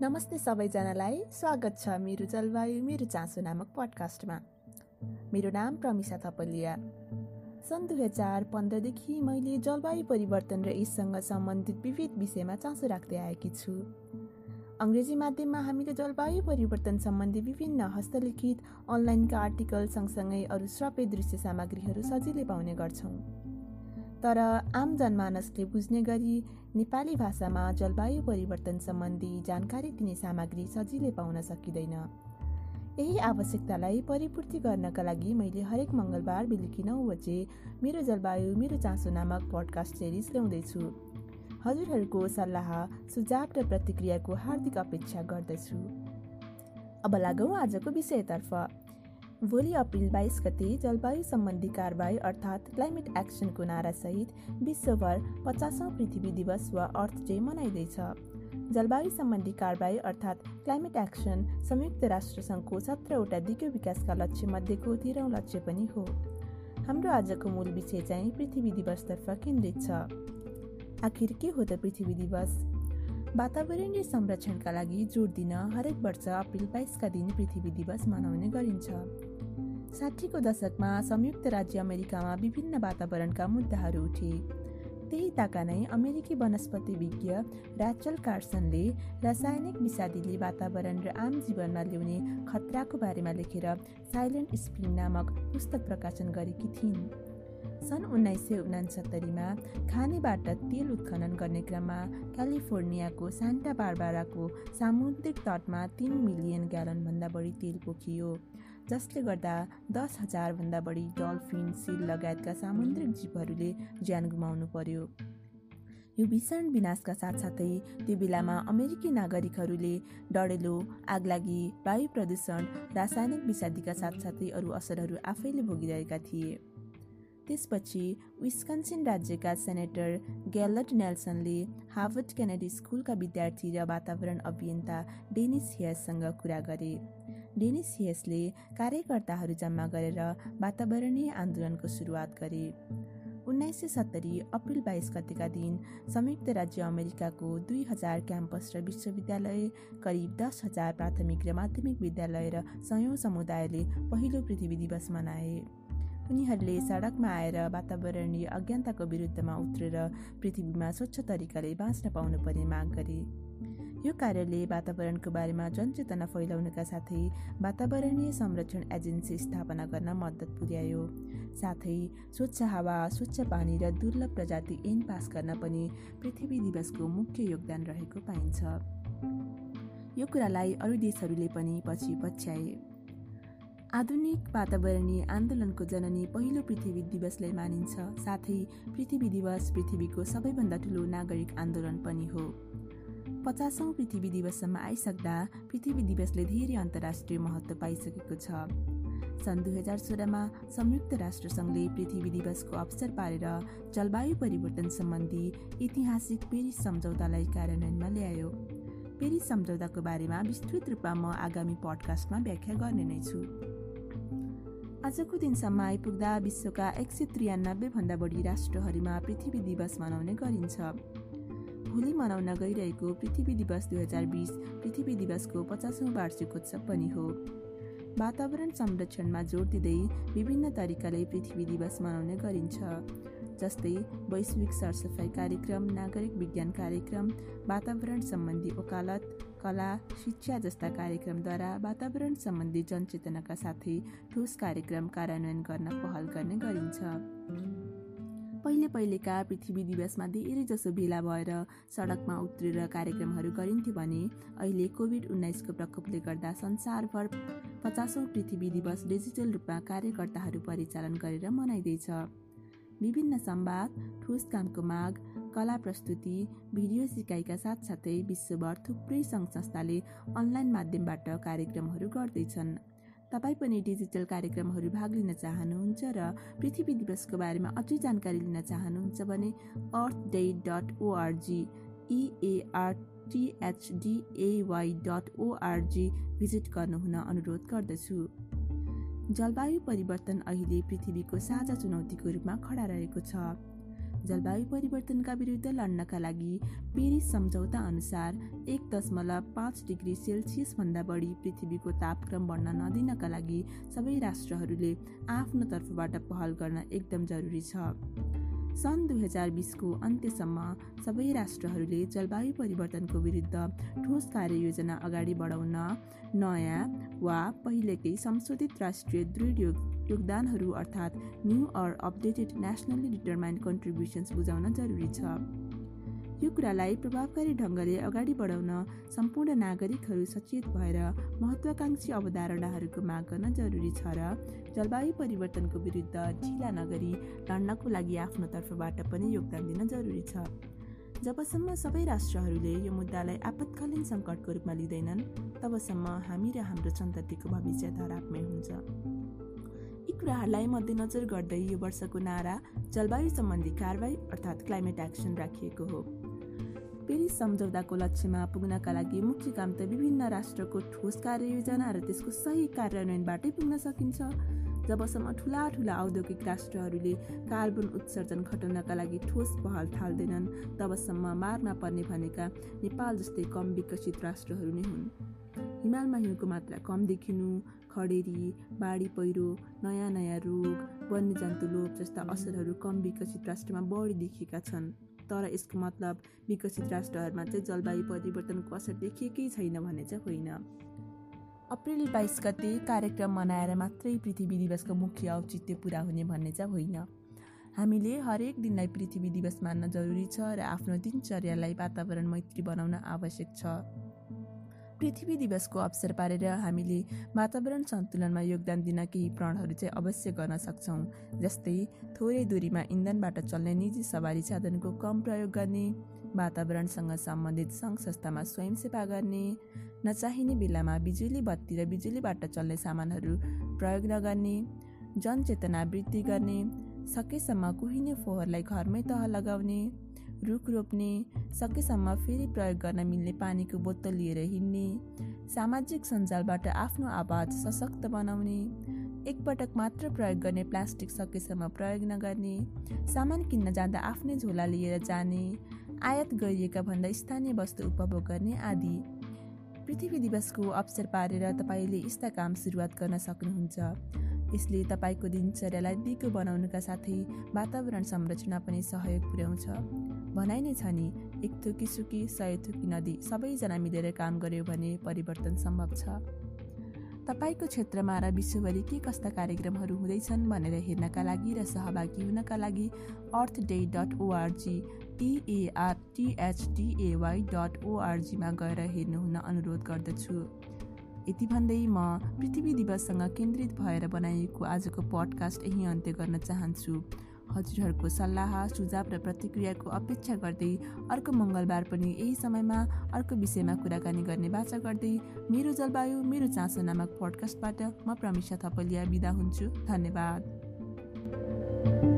नमस्ते सबैजनालाई। स्वागत छ मेरो जलवायु मेरो चासो नामक पडकास्टमा मेरो नाम प्रमिसा थपलिया। सन् दुई हजार पन्ध्रदेखि मैले जलवायु परिवर्तन र यससँग सम्बन्धित विविध विषयमा चासो राख्दै आएकी छु। अङ्ग्रेजी माध्यममा हामीले जलवायु परिवर्तन सम्बन्धी विभिन्न हस्तलिखित अनलाइनका आर्टिकल सँगसँगै अरू श्रव्य दृश्य सामग्रीहरू सजिलै पाउने गर्छौँ। तर आम जनमानसले बुझ्ने गरी नेपाली भाषामा जलवायु परिवर्तन सम्बन्धी जानकारी दिने सामग्री सजिलै पाउन सकिँदैन। यही आवश्यकतालाई परिपूर्ति गर्नका लागि मैले हरेक मङ्गलबार बेलुकी नौ बजे मेरो जलवायु मेरो चासो नामक पडकास्ट सिरिज ल्याउँदैछु। हजुरहरूको सल्लाह सुझाव र प्रतिक्रियाको हार्दिक अपेक्षा गर्दछु। अब लागौँ आजको विषयतर्फ। भोलि अप्रिल बाइस गते जलवायु सम्बन्धी कारवाही अर्थात् क्लाइमेट एक्सनको नारासहित विश्वभर पचासौँ पृथ्वी दिवस वा अर्थ डे मनाइँदैछ। जलवायु सम्बन्धी कारवाही अर्थात् क्लाइमेट एक्सन संयुक्त राष्ट्रसङ्घको सत्रवटा दिगो विकासका लक्ष्यमध्येको तेह्रौँ लक्ष्य पनि हो। हाम्रो आजको मूल विषय चाहिँ पृथ्वी दिवसतर्फ केन्द्रित छ। आखिर के हो त पृथ्वी दिवस? वातावरणीय संरक्षणका लागि जोड दिन हरेक वर्ष अप्रिल बाइसका दिन पृथ्वी दिवस मनाउने गरिन्छ। साठीको दशकमा संयुक्त राज्य अमेरिकामा विभिन्न वातावरणका मुद्दाहरू उठे। त्यही ताका नै अमेरिकी वनस्पति विज्ञ ऱ्याचल कार्सनले रासायनिक विषादीले वातावरण र आम जीवनमा ल्याउने खतराको बारेमा लेखेर साइलेन्ट स्प्रिङ नामक पुस्तक प्रकाशन गरेकी थिइन्। सन् उन्नाइस सय उनासत्तरीमा खानेबाट तेल उत्खनन गर्ने क्रममा क्यालिफोर्नियाको सान्टा बारबाराको सामुद्रिक तटमा तिन मिलियन ग्यालनभन्दा बढी तेल पोखियो जसले गर्दा दस हजारभन्दा बढी डल्फिन सिल लगायतका सामुद्रिक जीवहरूले ज्यान गुमाउनु पर्यो। यो भीषण विनाशका साथसाथै त्यो बेलामा अमेरिकी नागरिकहरूले डढेलो आगलागी वायु प्रदूषण रासायनिक विषादीका साथसाथै अरू असरहरू आफैले भोगिरहेका थिए। त्यसपछि विस्कन्सिन राज्यका सेनेटर ग्यालट नेल्सनले हार्वर्ड केनेडी स्कुलका विद्यार्थी र वातावरण अभियन्ता डेनिस हियससँग कुरा गरे। डेनिस हियसले कार्यकर्ताहरू जम्मा गरेर वातावरणीय आन्दोलनको सुरुवात गरे। उन्नाइस सय सत्तरी अप्रिल बाइस गतेका दिन संयुक्त राज्य अमेरिकाको दुई हजार क्याम्पस र विश्वविद्यालय करिब दस हजार प्राथमिक र माध्यमिक विद्यालय र सयौँ समुदायले पहिलो पृथ्वी दिवस मनाए। उनीहरूले सडकमा आएर वातावरणीय अज्ञानताको विरुद्धमा उत्रेर पृथ्वीमा स्वच्छ तरिकाले बाँच्न पाउनुपर्ने माग गरे। यो कार्यले वातावरणको बारेमा जनचेतना फैलाउनका साथै वातावरणीय संरक्षण एजेन्सी स्थापना गर्न मद्दत पुर्यायो। साथै स्वच्छ हावा स्वच्छ पानी र दुर्लभ प्रजाति ऐन पास गर्न पनि पृथ्वी दिवसको मुख्य योगदान रहेको पाइन्छ। यो कुरालाई अरू देशहरूले पनि पछि पछ्याए। आधुनिक वातावरणीय आन्दोलनको जननी पहिलो पृथ्वी दिवसलाई मानिन्छ। साथै पृथ्वी दिवस पृथ्वीको सबैभन्दा ठुलो नागरिक आन्दोलन पनि हो। पचासौँ पृथ्वी दिवससम्म आइसक्दा पृथ्वी दिवसले धेरै अन्तर्राष्ट्रिय महत्त्व पाइसकेको छ। सन् दुई हजार सोह्रमा संयुक्त राष्ट्रसङ्घले पृथ्वी दिवसको अवसर पारेर जलवायु परिवर्तन सम्बन्धी ऐतिहासिक पेरिस सम्झौतालाई कार्यान्वयनमा ल्यायो। पेरिस सम्झौताको बारेमा विस्तृत रूपमा म आगामी पडकास्टमा व्याख्या गर्ने नै छु। आजको दिनसम्म आइपुग्दा विश्वका एक सय त्रियानब्बेभन्दा बढी राष्ट्रहरूमा पृथ्वी दिवस मनाउने गरिन्छ। भोलि मनाउन गइरहेको पृथ्वी दिवस दुई हजार बिस पृथ्वी दिवसको पचासौँ वार्षिकोत्सव पनि हो। वातावरण संरक्षणमा जोड दिँदै विभिन्न तरिकाले पृथ्वी दिवस मनाउने गरिन्छ। जस्तै वैश्विक सरसफाइ कार्यक्रम नागरिक विज्ञान कार्यक्रम वातावरण सम्बन्धी वकालत कला शिक्षा जस्ता कार्यक्रमद्वारा वातावरण सम्बन्धी जनचेतनाका साथै ठोस कार्यक्रम कार्यान्वयन गर्न पहल गर्ने गरिन्छ। पहिले पहिलेका पृथ्वी दिवसमा धेरै जसो भेला भएर सडकमा उत्रेर कार्यक्रमहरू गरिन्थ्यो भने अहिले कोभिड उन्नाइसको प्रकोपले गर्दा संसारभर पचासौँ पृथ्वी दिवस डिजिटल रूपमा कार्यकर्ताहरू परिचालन गरेर मनाइँदैछ। विभिन्न संवाद ठोस कामको माग कला प्रस्तुति भिडियो सिकाइका साथसाथै विश्वभर थुप्रै सङ्घ संस्थाले अनलाइन माध्यमबाट कार्यक्रमहरू गर्दैछन्। तपाईँ पनि डिजिटल कार्यक्रमहरू भाग लिन चाहनुहुन्छ र पृथ्वी दिवसको बारेमा अझै जानकारी लिन चाहनुहुन्छ भने अर्थ day dot ORG इएआरटिएचडिएवाई dot ORG visit गर्नुहुन अनुरोध गर्दछु। जलवायु परिवर्तन अहिले पृथ्वीको साझा चुनौतीको रूपमा खडा रहेको छ। जलवायु परिवर्तनका विरुद्ध लड्नका लागि पेरिस सम्झौता अनुसार एक दशमलव पाँच डिग्री सेल्सियसभन्दा बढी पृथ्वीको तापक्रम बढ्न नदिनका लागि सबै राष्ट्रहरूले आफ्नो तर्फबाट पहल गर्न एकदम जरुरी छ। सन् दुई हजार बिसको अन्त्यसम्म सबै राष्ट्रहरूले जलवायु परिवर्तनको विरुद्ध ठोस कार्ययोजना अगाडि बढाउन नयाँ वा पहिलेकै संशोधित राष्ट्रिय दृढ योगदानहरू अर्थात् new or updated nationally determined contributions बुझाउन जरुरी छ। यो कुरालाई प्रभावकारी ढङ्गले अगाडि बढाउन सम्पूर्ण नागरिकहरू सचेत भएर महत्वाकांक्षी अवधारणाहरूको माग गर्न जरुरी छ र जलवायु परिवर्तनको विरुद्ध ढिला नगरी लड्नको लागि आफ्नो तर्फबाट पनि योगदान दिन जरुरी छ। जबसम्म सबै राष्ट्रहरूले यो मुद्दालाई आपतकालीन सङ्कटको रूपमा लिँदैनन् तबसम्म हामी र हाम्रो सन्ततिको भविष्य धरापमै हुन्छ। यी कुराहरूलाई मध्यनजर गर्दै यो वर्षको नारा जलवायु सम्बन्धी कारवाही अर्थात् क्लाइमेट एक्सन राखिएको हो। पेरिस सम्झौताको लक्ष्यमा पुग्नका लागि मुख्य काम त विभिन्न राष्ट्रको ठोस कार्ययोजना र त्यसको सही कार्यान्वयनबाटै पुग्न सकिन्छ जबसम्म ठुला ठुला औद्योगिक राष्ट्रहरूले कार्बन उत्सर्जन घटाउनका लागि ठोस पहल थाल्दैनन् तबसम्म मारमा पर्ने भनेका नेपाल जस्तै कम विकसित राष्ट्रहरू नै हुन् हिमालमा हिउँको मात्रा कम देखिनु खडेरी बाढी पहिरो नयाँ नयाँ रोग वन्यजन्तु लोप जस्ता असरहरू कम विकसित राष्ट्रमा बढी देखिएका छन् तर यसको मतलब विकसित राष्ट्रहरूमा चाहिँ जलवायु परिवर्तनको असर देखिएकै छैन भन्ने चाहिँ होइन। अप्रेल बाइस गते कार्यक्रम मनाएर मात्रै पृथ्वी दिवसको मुख्य औचित्य पुरा हुने भन्ने चाहिँ होइन। हामीले हरेक दिनलाई पृथ्वी दिवस मान्न जरुरी छ र आफ्नो दिनचर्यालाई वातावरण मैत्री बनाउन आवश्यक छ। पृथ्वी दिवसको अवसर पारेर हामीले वातावरण सन्तुलनमा योगदान दिन केही प्रणहरू चाहिँ अवश्य गर्न सक्छौँ। जस्तै थोरै दूरीमा इन्धनबाट चल्ने निजी सवारी साधनको कम प्रयोग गर्ने वातावरणसँग सम्बन्धित सङ्घ संस्थामा स्वयंसेवा गर्ने नचाहिने बेलामा बिजुली बत्ती र बिजुलीबाट चल्ने सामानहरू प्रयोग नगर्ने जनचेतना वृद्धि गर्ने सकेसम्म कुहिने फोहोरलाई घरमै तह लगाउने रुख रोप्ने सकेसम्म फेरि प्रयोग गर्न मिल्ने पानीको बोतल लिएर हिँड्ने सामाजिक सञ्जालबाट आफ्नो आवाज सशक्त बनाउने एकपटक मात्र प्रयोग गर्ने प्लास्टिक सकेसम्म प्रयोग नगर्ने सामान किन्न जाँदा आफ्नै झोला लिएर जाने आयात गरिएका भन्दा स्थानीय वस्तु उपभोग गर्ने आदि। पृथ्वी दिवसको अवसर पारेर तपाईँले यस्ता काम सुरुवात गर्न सक्नुहुन्छ। यसले तपाईँको दिनचर्यालाई दिगो बनाउनुका साथै वातावरण संरचना पनि सहयोग पुर्याउँछ। भनाइ नै छ नि एक थुकी सुकी सय थुकी नदी सबैजना मिलेर काम गर्यो भने परिवर्तन सम्भव छ। तपाईँको क्षेत्रमा र विश्वभरि के कस्ता कार्यक्रमहरू हुँदैछन् भनेर हेर्नका लागि र सहभागी हुनका लागि अर्थ डे डट ओआरजी टिएआरटिएचडिएवाई डट ओआरजीमा गएर हेर्नुहुन अनुरोध गर्दछु। यति भन्दै म पृथ्वी दिवससँग केन्द्रित भएर बनाइएको आजको पडकास्ट यहीँ अन्त्य गर्न चाहन्छु। हजुरहरूको सल्लाह सुझाव र प्रतिक्रियाको अपेक्षा गर्दै अर्को मङ्गलबार पनि यही समयमा अर्को विषयमा कुराकानी गर्ने बाचा गर्दै मेरो जलवायु मेरो चासो नामक पडकास्टबाट म प्रमिषा थपलिया बिदा हुन्छु। धन्यवाद।